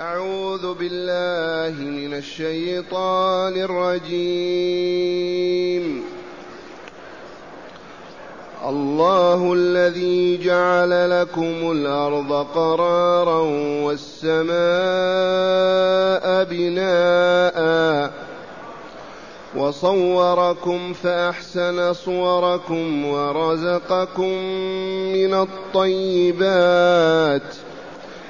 أعوذ بالله من الشيطان الرجيم. الله الذي جعل لكم الأرض قرارا والسماء بناءً وصوركم فأحسن صوركم ورزقكم من الطيبات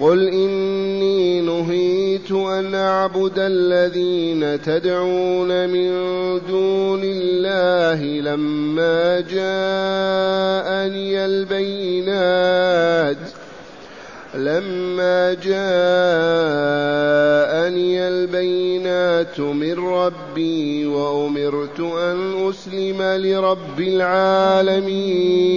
قل اني نهيت ان اعبد الذين تدعون من دون الله لما جاءني البينات لما جاءني البينات من ربي وامرت ان اسلم لرب العالمين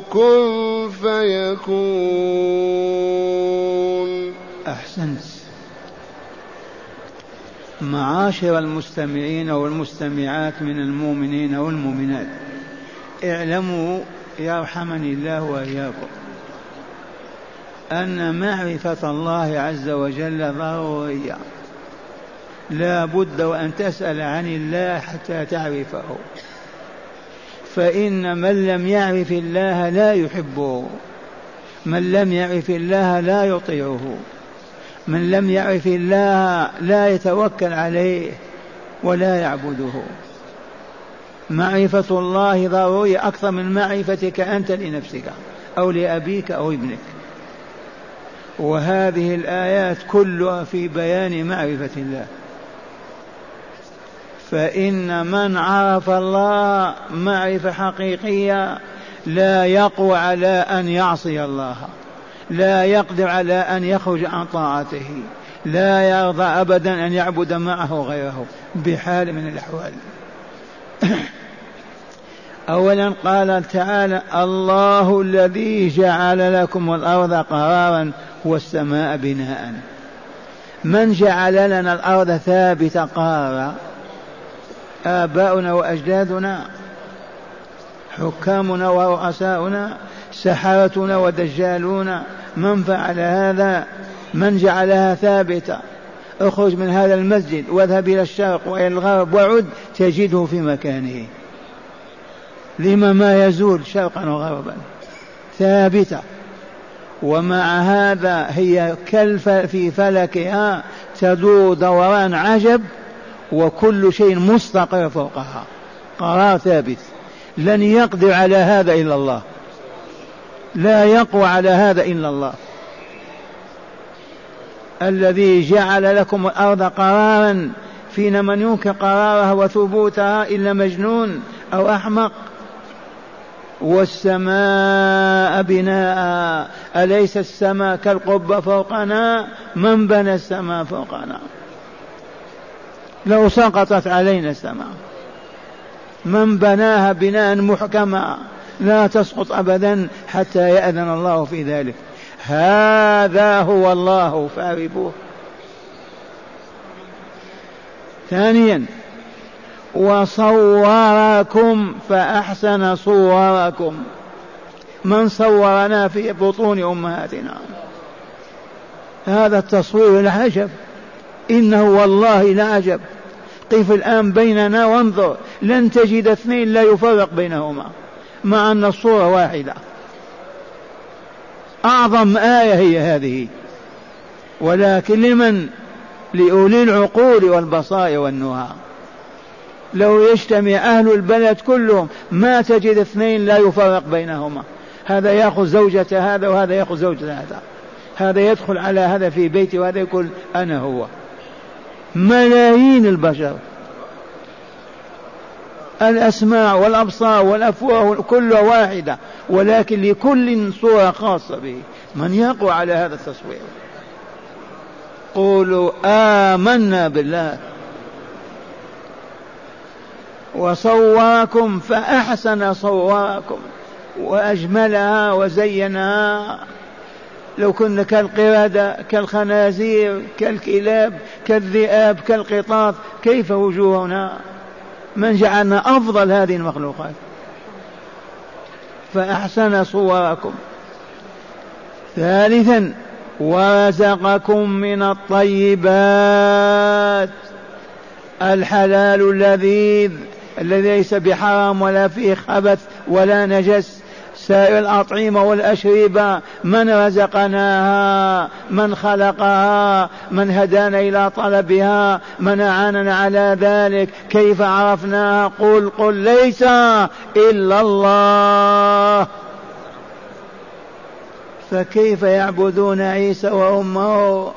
كن فيكون أحسنت. معاشر المستمعين والمستمعات من المؤمنين والمؤمنات اعلموا يرحمني الله وإياكم أن معرفة الله عز وجل ضرورية. لا بد وأن تسأل عن الله حتى تعرفه. فإن من لم يعرف الله لا يحبه. من لم يعرف الله لا يطيعه. من لم يعرف الله لا يتوكل عليه ولا يعبده. معرفة الله ضرورية أكثر من معرفتك أنت لنفسك أو لأبيك أو ابنك. وهذه الآيات كلها في بيان معرفة الله. فإن من عرف الله معرفة حقيقية لا يقوى على أن يعصي الله لا يقدر على أن يخرج عن طاعته لا يرضى أبدا أن يعبد معه غيره بحال من الأحوال. أولا قال تعالى الله الذي جعل لكم الأرض قرارا والسماء بناء. من جعل لنا الأرض ثابتة قرارا؟ آباؤنا وأجدادنا حكامنا ورؤساؤنا سحرتنا ودجالون من فعل هذا من جعلها ثابتة. اخرج من هذا المسجد واذهب إلى الشرق وإلى الغرب وعد تجده في مكانه. لما ما يزول شرقا وغربا. ثابتة. ومع هذا هي كالف في فلكها تدور دوران عجب وكل شيء مستقر فوقها. قرار ثابت. لن يقدر على هذا إلا الله. لا يقوى على هذا إلا الله. الذي جعل لكم الأرض قرارا فينا من ينكر قرارها وثبوتها إلا مجنون أو أحمق. والسماء بناء. أليس السماء كالقبة فوقنا؟ من بنى السماء فوقنا؟ لو سقطت علينا السماء. من بناها بناء محكما لا تسقط أبدا حتى يأذن الله في ذلك. هذا هو الله فاعرفوه ثانيا وصوركم فأحسن صوركم. من صورنا في بطون أمهاتنا. هذا التصوير العجب. إنه والله لعجب قف الآن بيننا وانظر. لن تجد اثنين لا يفرق بينهما مع أن الصورة واحدة. أعظم آية هي هذه. ولكن لمن؟ لأولي العقول والبصائر والنهى. لو يجتمع أهل البلد كلهم ما تجد اثنين لا يفرق بينهما. هذا يأخذ زوجة هذا وهذا يأخذ زوجة هذا. هذا يدخل على هذا في بيتي وهذا يقول أنا هو. ملايين البشر. الأسماع والأبصار والأفواه كلها واحدة ولكن لكل صورة خاصة به. من يقوى على هذا التصوير؟ قولوا آمنا بالله. وصوركم فأحسن صوركم وأجملها وزينها. لو كنا كالقردة كالخنازير كالكلاب كالذئاب كالقطاط كيف وجوهنا؟ من جعلنا أفضل هذه المخلوقات. فأحسن صوركم. ثالثا ورزقكم من الطيبات. الحلال اللذيذ الذي ليس بحرام ولا فيه خبث ولا نجس. سائر الأطعمة والأشربة من رزقناها؟ من خلقها؟ من هدانا إلى طلبها؟ من أعاننا على ذلك؟ كيف عرفناها؟ قل قل ليس إلا الله. فكيف يعبدون عيسى وأمه؟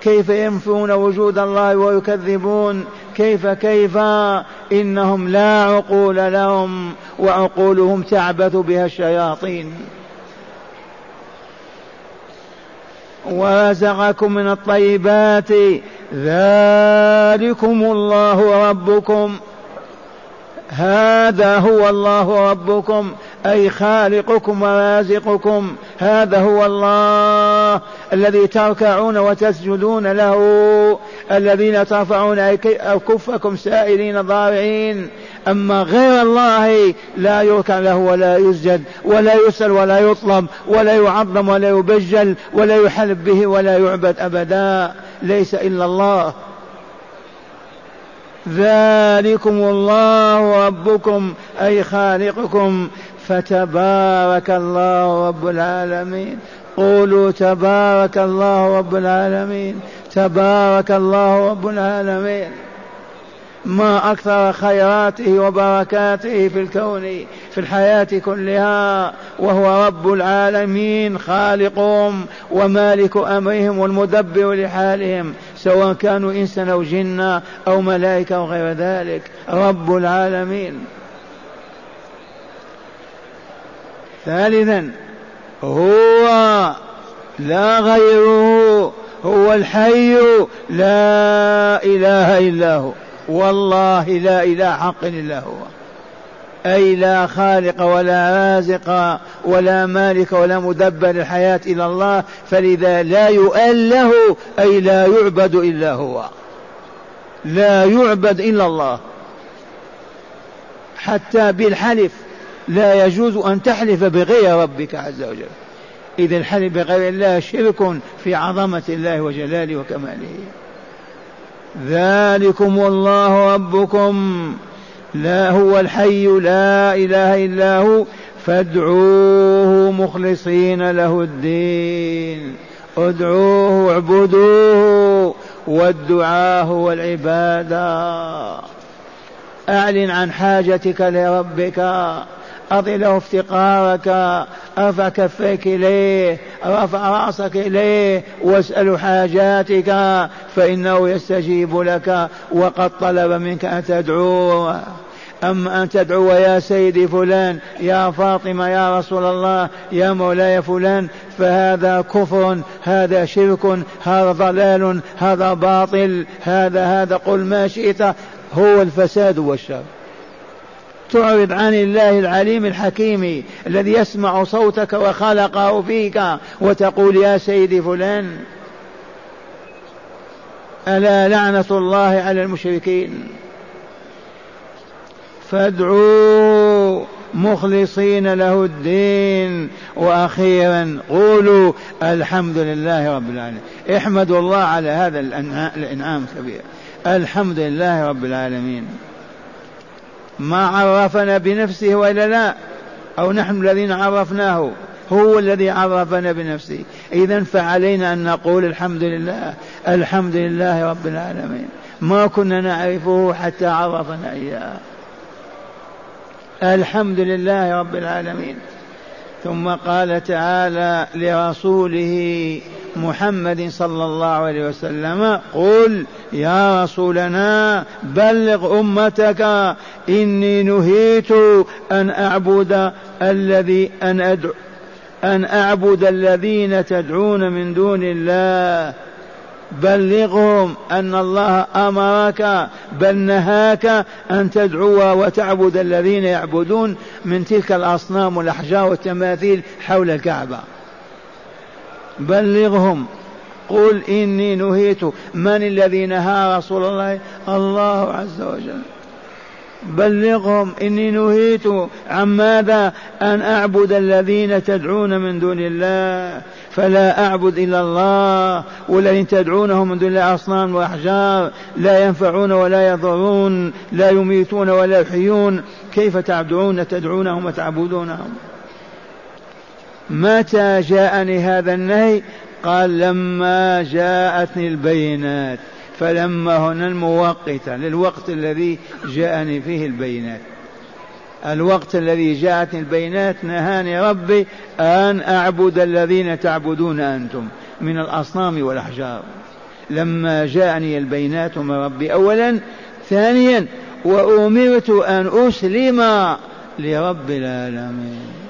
كيف ينفون وجود الله ويكذبون؟ كيف كيف؟ إنهم لا عقول لهم وعقولهم تعبث بها الشياطين. ورزقكم من الطيبات. ذلكم الله ربكم. هذا هو الله ربكم أي خالقكم ورازقكم. هذا هو الله الذي تركعون وتسجدون له الذين ترفعون أكفكم سائلين ضارعين. أما غير الله لا يركع له ولا يسجد ولا يسأل ولا يطلب ولا يعظم ولا يبجل ولا يحلب به ولا يعبد أبدا. ليس إلا الله. ذلكم الله ربكم أي خالقكم. فتبارك الله رب العالمين. قولوا تبارك الله رب العالمين. تبارك الله رب العالمين. ما أكثر خيراته وبركاته في الكون في الحياة كلها وهو رب العالمين خالقهم ومالك أمرهم والمدبر لحالهم. سواء كانوا إنسا أو جنا أو ملائكة أو غير ذلك. رب العالمين. ثالثا هو لا غيره هو الحي لا إله إلا هو. والله لا إله حق إلا هو. أي لا خالق ولا رازق ولا مالك ولا مدبر الحياة إلى الله فلذا لا يؤله أي لا يعبد إلا هو. لا يعبد إلا الله. حتى بالحلف لا يجوز أن تحلف بغير ربك عز وجل. إذا الحلف بغير الله شرك في عظمة الله وجلاله وكماله. ذلكم الله ربكم. لا هو الحي لا إله إلا هو فادعوه مخلصين له الدين. ادعوه اعبدوه والدعاء هو العبادة. أعلن عن حاجتك لربك. أظله افتقارك أرفع كفيك إليه رفع رأسك إليه واسأل حاجاتك فإنه يستجيب لك وقد طلب منك أن تدعوه أما أن تدعو يا سيدي فلان يا فاطمة يا رسول الله يا مولاي فلان فهذا كفر هذا شرك هذا ضلال هذا باطل هذا هذا قل ما شئت هو الفساد والشر. تعرض عن الله العليم الحكيم الذي يسمع صوتك وخلقه فيك وتقول يا سيدي فلان ألا لعنة الله على المشركين؟ فادعوا مخلصين له الدين. وأخيرا قولوا الحمد لله رب العالمين. احمدوا الله على هذا الأنعام الكبير. الحمد لله رب العالمين. ما عرفنا بنفسه وإلا لا؟ أو نحن الذين عرفناه هو الذي عرفنا بنفسه. إذا فعلينا أن نقول الحمد لله الحمد لله رب العالمين. ما كنا نعرفه حتى عرفنا إياه. الحمد لله رب العالمين. ثم قال تعالى لرسوله محمد صلى الله عليه وسلم قل يا رسولنا بلغ أمتك إني نهيت أن أعبد الذي أن ادعو أن أعبد الذين تدعون من دون الله. بلغهم أن الله أمرك بل نهاك أن تدعو وتعبد الذين يعبدون من تلك الأصنام والأحجار والتماثيل حول الكعبة. بلغهم. قل إني نهيت. من الذي نهى رسول الله؟ الله عز وجل. بلغهم. إني نهيت. عن ماذا؟ أن أعبد الذين تدعون من دون الله. فلا أعبد إلا الله. والذين تدعونهم من دون الله أصنام وأحجار. لا ينفعون ولا يضرون. لا يميتون ولا يحيون. كيف تعبدون تدعونهم وتعبدونهم؟ متى جاءني هذا النهي؟ قال لما جاءتني البينات. فلما هنا الموقتة للوقت الذي جاءني فيه البينات. الوقت الذي جاءتني البينات نهاني ربي أن أعبد الذين تعبدون أنتم من الأصنام والأحجار. لما جاءني البينات من ربي أولا ثانيا وأمرت أن أسلم لرب العالمين.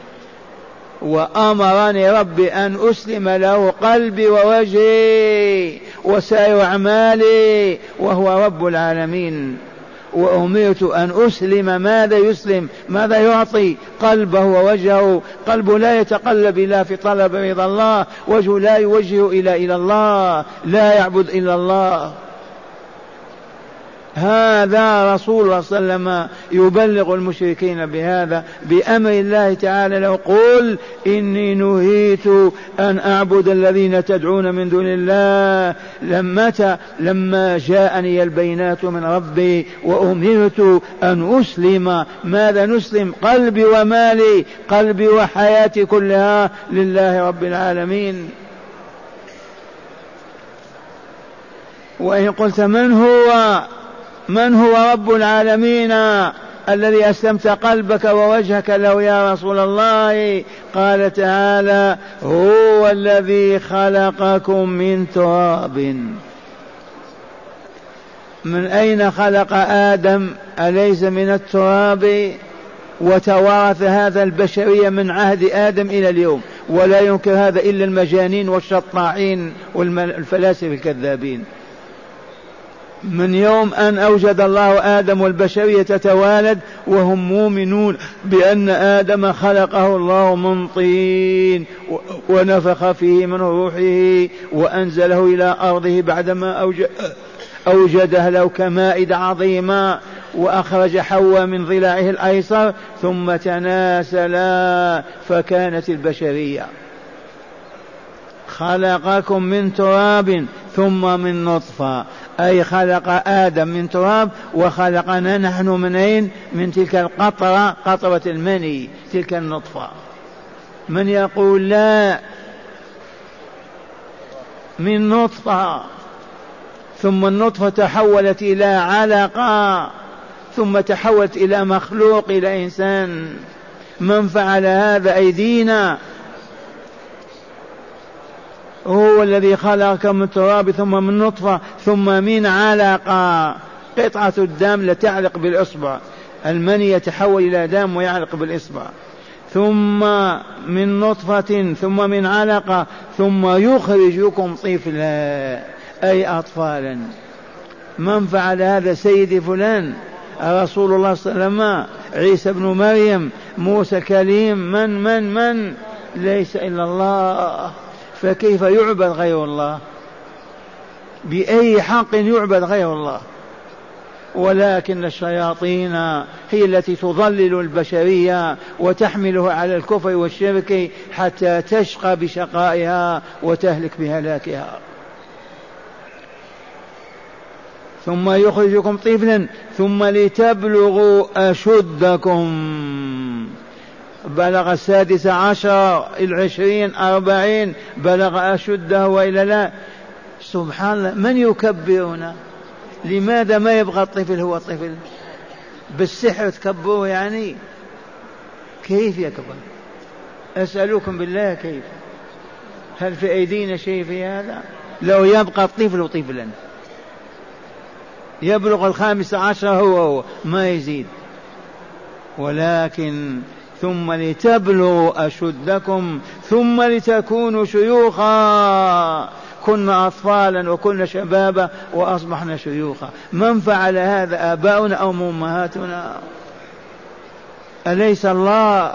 وأمرني ربي أن أسلم له قلبي ووجهي وسائر أعمالي وهو رب العالمين. وأمرت أن أسلم ماذا يسلم؟ ماذا يعطي؟ قلبه ووجهه. قلبه لا يتقلب إلا في طلب رضا الله. وجهه لا يوجه إلى إلى الله. لا يعبد إلا الله. هذا رسول الله صلى الله عليه وسلم يبلغ المشركين بهذا بأمر الله تعالى لو قل إني نهيت أن أعبد الذين تدعون من دون الله. لما لما جاءني البينات من ربي وأمرت أن أسلم ماذا نسلم؟ قلبي ومالي قلبي وحياتي كلها لله رب العالمين. وإن قلت من هو؟ من هو رب العالمين الذي أسلمت قلبك ووجهك له يا رسول الله؟ قال تعالى هو الذي خلقكم من تراب. من أين خلق آدم؟ أليس من التراب؟ وتوارث هذا البشرية من عهد آدم إلى اليوم. ولا ينكر هذا إلا المجانين والشطاعين والفلاسفة الكذابين. من يوم أن أوجد الله آدم والبشرية تتوالد وهم مؤمنون بأن آدم خلقه الله من طين ونفخ فيه من روحه وأنزله إلى أرضه بعدما أوجده له كمائد عظيمة وأخرج حواء من ضلعه الأيسر ثم تناسلا فكانت البشرية. خلقكم من تراب ثم من نطفة. أي خلق آدم من تراب وخلقنا نحن من أين من تلك القطرة قطرة المني تلك النطفة. من يقول لا من نطفة ثم النطفة تحولت إلى علقة ثم تحولت إلى مخلوق إلى إنسان. من فعل هذا أيدينا هو الذي خلقك من تراب ثم من نطفة ثم من علقة. قطعة الدم لتعلق بالإصبع. المني يتحول إلى دم ويعلق بالإصبع. ثم من نطفة ثم من علقة ثم يخرجكم طفلا. أي أطفالا. من فعل هذا سيدي فلان؟ رسول الله صلى الله عليه وسلم. عيسى بن مريم. موسى كليم من من من؟ ليس إلا الله. فكيف يعبد غير الله؟ بأي حق يعبد غير الله؟ ولكن الشياطين هي التي تضلل البشرية وتحمله على الكفر والشرك حتى تشقى بشقائها وتهلك بهلاكها. ثم يخرجكم طفلا ثم لتبلغوا أشدكم. بلغ السادس عشر العشرين أربعين بلغ أشده وإلا لا. سبحان الله من يكبرنا؟ لماذا ما يبغى الطفل هو الطفل بالسحر تكبروه يعني؟ كيف يكبر أسألكم بالله كيف؟ هل في أيدينا شيء في هذا؟ لو يبقى الطفل طفلا. يبلغ الخامس عشر هو هو ما يزيد. ولكن ثم لتبلغوا أشدكم ثم لتكونوا شيوخا. كنا أطفالا وكنا شبابا وأصبحنا شيوخا. من فعل هذا آباؤنا أو أمهاتنا أليس الله؟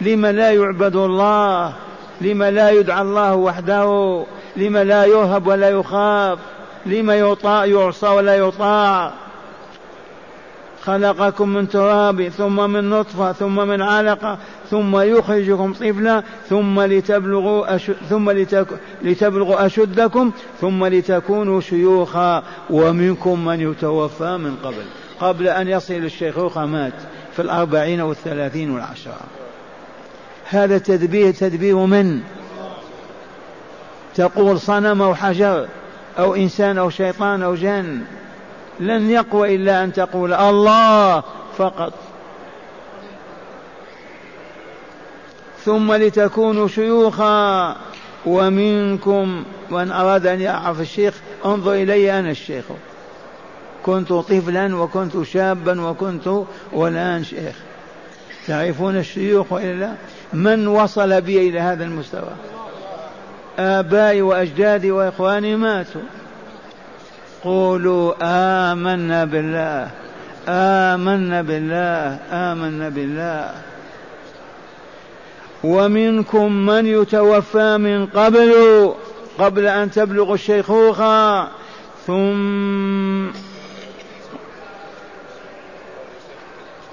لم لا يعبد الله؟ لم لا يدعى الله وحده؟ لم لا يرهب ولا يخاف؟ لم يطاع يعصى ولا يطاع؟ خلقكم من تراب ثم من نطفة ثم من علقة ثم يخرجكم طفلا ثم لتبلغوا أشد ثم لتك لتبلغوا أشدكم ثم لتكونوا شيوخا. ومنكم من يتوفى من قبل. قبل أن يصل الشيخوخة مات في الأربعين والثلاثين والعشرة. هذا تدبير تدبير من؟ تقول صنم أو حجر أو إنسان أو شيطان أو جن. لن يقوى إلا أن تقول الله فقط. ثم لتكونوا شيوخا ومنكم من أراد أن يعرف الشيخ انظر إلي أنا الشيخ. كنت طفلا وكنت شابا وكنت والآن شيخ. تعرفون الشيوخ وإلا؟ من وصل بي إلى هذا المستوى؟ آبائي وأجدادي وإخواني ماتوا. قولوا آمنا بالله آمنا بالله آمنا بالله. ومنكم من يتوفى من قبل قبل أن تبلغ الشيخوخة ثم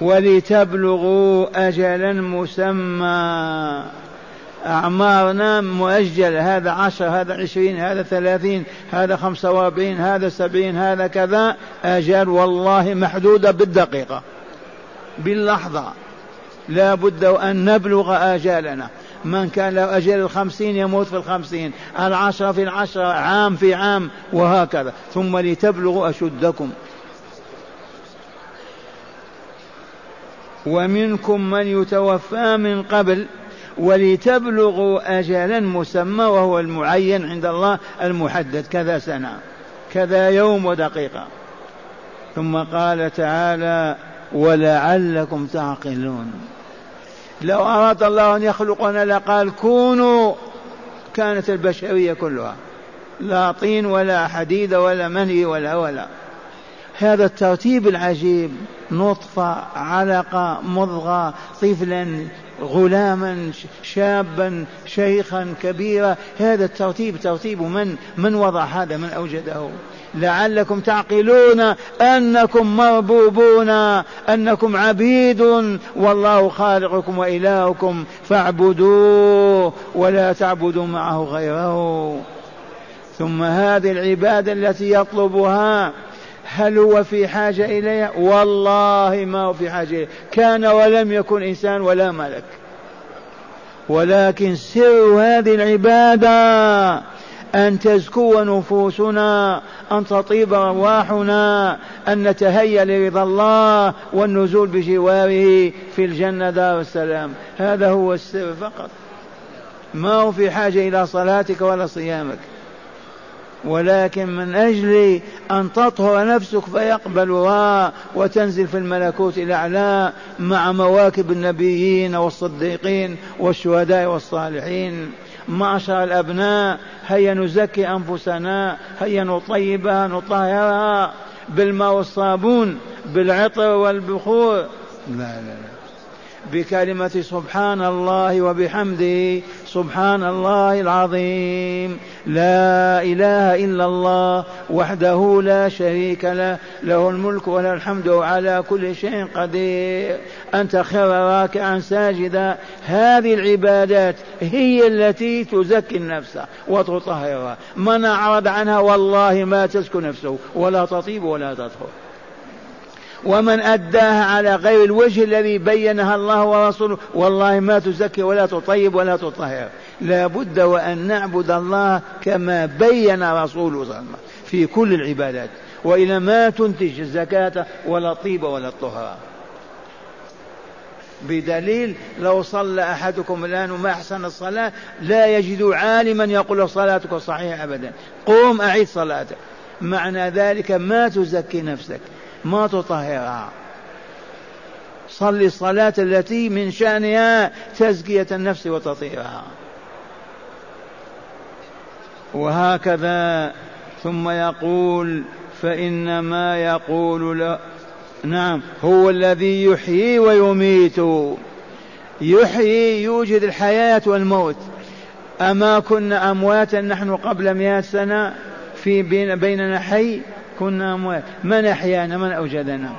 ولتبلغوا أجلا مسمى. أعمارنا مؤجلة. هذا عشر هذا عشرين هذا ثلاثين هذا خمسة وأربعين هذا سبعين هذا كذا. أجل والله محدودة بالدقيقة. باللحظة. لا بد أن نبلغ آجالنا من كان له أجل الخمسين يموت في الخمسين. العشرة في العشرة عام في عام وهكذا. ثم لتبلغوا أشدكم. ومنكم من يتوفى من قبل ولتبلغوا أجلا مسمى وهو المعين عند الله المحدد كذا سنة كذا يوم ودقيقة. ثم قال تعالى ولعلكم تعقلون. لو أراد الله أن يخلقنا لقال كونوا كانت البشرية كلها. لا طين ولا حديد ولا مني ولا ولا. هذا الترتيب العجيب نطفة علقة مضغة طفلا غلاما شابا شيخا كبيرا. هذا الترتيب ترتيب من؟ من وضع هذا؟ من أوجده؟ لعلكم تعقلون أنكم مربوبون أنكم عبيد. والله خالقكم وإلهكم فاعبدوه ولا تعبدوا معه غيره. ثم هذه العبادة التي يطلبها هل هو في حاجة إليها؟ والله ما هو في حاجة إليها. كان ولم يكن إنسان ولا ملك. ولكن سر هذه العبادة أن تزكو نفوسنا أن تطيب أرواحنا أن نتهيأ لرضا الله والنزول بجواره في الجنة دار السلام. هذا هو السر فقط. ما هو في حاجة إلى صلاتك ولا صيامك. ولكن من أجل أن تطهر نفسك فيقبلها وتنزل في الملكوت الأعلى مع مواكب النبيين والصديقين والشهداء والصالحين. معشر الأبناء هيا نزكي أنفسنا هيا نطيبها نطهرها بالماء والصابون بالعطر والبخور. لا لا لا. بكلمة سبحان الله وبحمده سبحان الله العظيم. لا إله إلا الله وحده لا شريك له له الملك وله الحمد على كل شيء قدير. أنت خير راكعا ساجدا. هذه العبادات هي التي تزكي النفس وتطهرها. من أعرض عنها والله ما تزكو نفسه ولا تطيب ولا تطهر. ومن أداها على غير الوجه الذي بينها الله ورسوله والله ما تزكي ولا تطيب ولا تطهر. لا بد وأن نعبد الله كما بين رسوله صلى الله عليه وسلم في كل العبادات. وإلى ما تنتج الزكاة ولا الطيب ولا الطهر. بدليل لو صلى أحدكم الآن وما أحسن الصلاة لا يجد عالما يقول له صلاتك صحيحة أبدا. قوم أعيد صلاتك. معنى ذلك ما تزكي نفسك. ما تطهرها. صل الصلاة التي من شأنها تزكية النفس وتطهيرها. وهكذا ثم يقول فإنما يقول له نعم هو الذي يحيي ويميت. يحيي يوجد الحياة والموت. أما كنا أمواتا نحن قبل مئة سنة في بين بيننا حي كنا أموات من أحيانا من أوجدنا.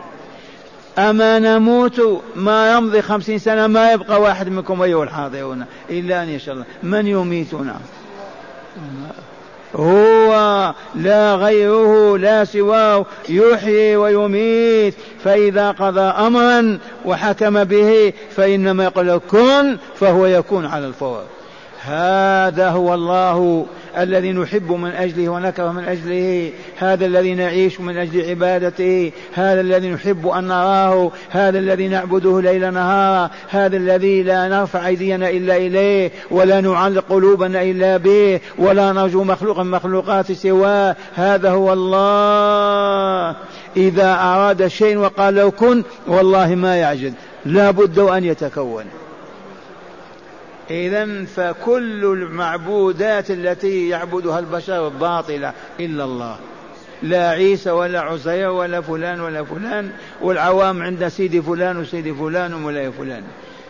أما نموت ما يمضي خمسين سنة ما يبقى واحد منكم أيها الحاضرون. إلا أن يشاء الله. من يميتنا؟ هو لا غيره لا سواه. يحيي ويميت. فإذا قضى أمرا وحكم به فإنما يقول كن فهو يكون على الفور. هذا هو الله. الذي نحب من أجله ونكره من أجله. هذا الذي نعيش من أجل عبادته. هذا الذي نحب أن نراه. هذا الذي نعبده ليل نهارا هذا الذي لا نرفع أيدينا إلا إليه ولا نعلق قلوبنا إلا به ولا نرجو مخلوقا مخلوقات سواه. هذا هو الله. إذا أراد شيء وقال لو كن والله ما يعجز لا بد أن يتكون. إذا فكل المعبودات التي يعبدها البشر باطلة إلا الله. لا عيسى ولا عزير ولا فلان ولا فلان والعوام عند سيدي فلان وسيدي فلان ومولاي فلان.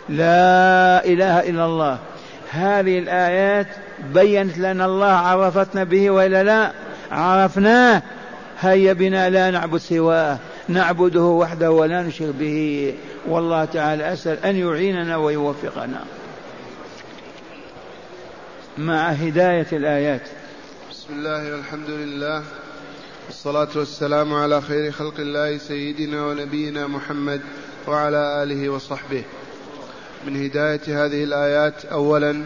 لا إله إلا الله. هذه الآيات بينت لنا الله عرفتنا به وإلا لا؟ عرفناه هيا بنا لا نعبد سواه. نعبده وحده ولا نشرك به. والله تعالى أسأل أن يعيننا ويوفقنا. مع هداية الآيات. بسم الله والحمد لله. والصلاة والسلام على خير خلق الله سيدنا ونبينا محمد وعلى آله وصحبه. من هداية هذه الآيات أولا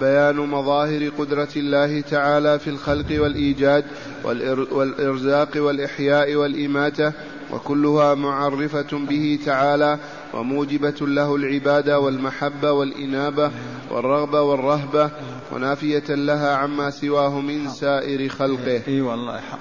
بيان مظاهر قدرة الله تعالى في الخلق والإيجاد والإرزاق والإحياء والإماتة وكلها معرفة به تعالى وموجبة له العبادة والمحبة والإنابة والرغبة والرهبة ونافية لها عما سواه من سائر خلقه. إي والله حق.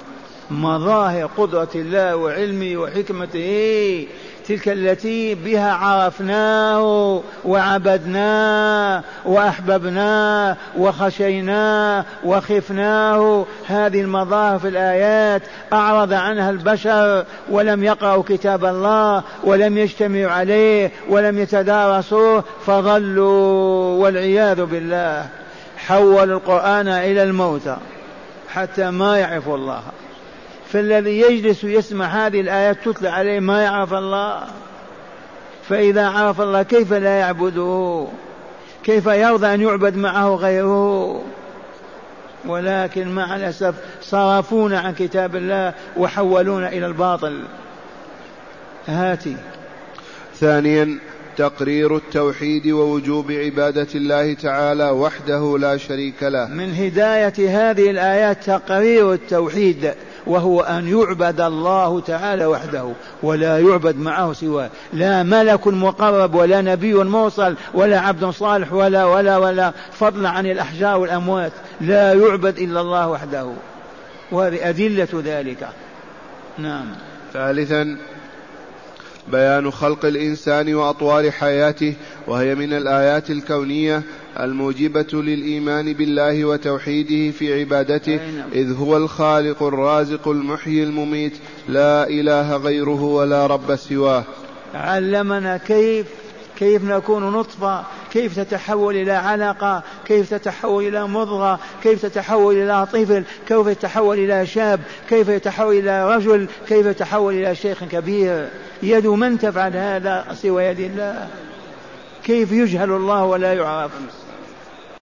مظاهر قدرة الله وعلمه وحكمته تلك التي بها عرفناه وعبدناه وأحببناه وخشيناه وخفناه. هذه المظاهر في الآيات أعرض عنها البشر ولم يقرأوا كتاب الله ولم يجتمعوا عليه ولم يتدارسوه فضلوا والعياذ بالله. حولوا القرآن إلى الموتى حتى ما يعرفوا الله. فالذي يجلس يسمع هذه الآيات تتلى عليه ما يعرف الله. فإذا عرف الله كيف لا يعبده؟ كيف يرضى أن يعبد معه غيره؟ ولكن مع الأسف صرفونا عن كتاب الله وحولونا إلى الباطل. هاتي. ثانيا تقرير التوحيد ووجوب عبادة الله تعالى وحده لا شريك له. من هداية هذه الآيات تقرير التوحيد. وهو أن يعبد الله تعالى وحده ولا يعبد معه سواه. لا ملك مقرب ولا نبي موصل ولا عبد صالح ولا ولا ولا فضلا عن الأحجار والأموات. لا يعبد إلا الله وحده. وهذه أدلة ذلك. نعم. ثالثا بيان خلق الإنسان وأطوار حياته وهي من الآيات الكونية الموجبة للإيمان بالله وتوحيده في عبادته نعم. إذ هو الخالق الرازق المحيي المميت لا إله غيره ولا رب سواه. علمنا كيف كيف نكون نطفة كيف تتحول إلى علقة كيف تتحول إلى مضغة كيف تتحول إلى طفل كيف يتحول إلى شاب كيف يتحول إلى رجل كيف يتحول إلى شيخ كبير. يد من تفعل هذا سوى يد الله؟ كيف يجهل الله ولا يعرف